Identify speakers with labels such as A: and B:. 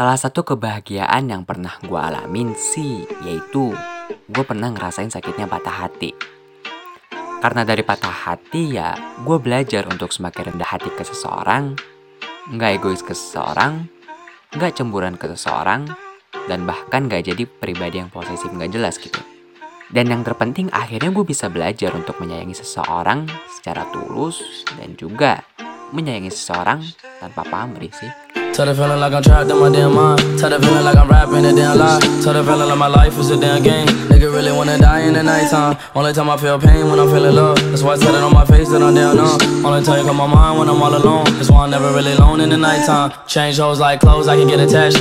A: Salah satu kebahagiaan yang pernah gue alamin sih, yaitu gue pernah ngerasain sakitnya patah hati. Karena dari patah hati ya, gue belajar untuk semakin rendah hati ke seseorang, nggak egois ke seseorang, nggak cemburuan ke seseorang, dan bahkan nggak jadi pribadi yang posesif nggak jelas gitu. Dan yang terpenting akhirnya gue bisa belajar untuk menyayangi seseorang secara tulus dan juga menyayangi seseorang tanpa pamrih sih.
B: Tell the feeling like I'm trapped in my damn mind. Tell the feeling like I'm rapping a damn lie. Tell the feeling like my life is a damn game. Nigga really wanna die in the nighttime. Only time I feel pain when I'm feeling love. That's why I tell it on my face that I'm down numb. Only time you come my mind when I'm all alone. That's why I'm never really alone in the nighttime. Change hoes like clothes, I can get attached.